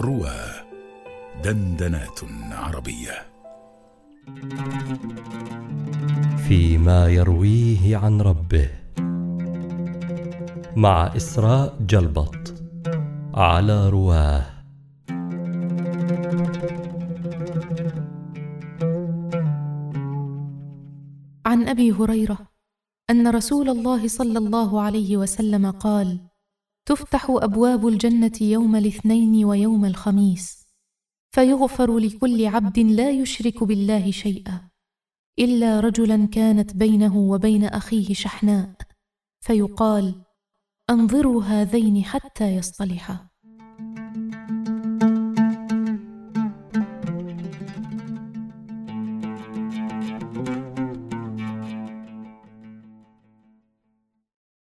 روى دندنات عربية. فيما يرويه عن ربه. مع إسراء جلبط على رواه. عن أبي هريرة أن رسول الله صلى الله عليه وسلم قال تفتح أبواب الجنة يوم الاثنين ويوم الخميس. فيغفر لكل عبد لا يشرك بالله شيئا إلا رجلا كانت بينه وبين أخيه شحناء. فيقال أنظروا هذين حتى يصطلحا.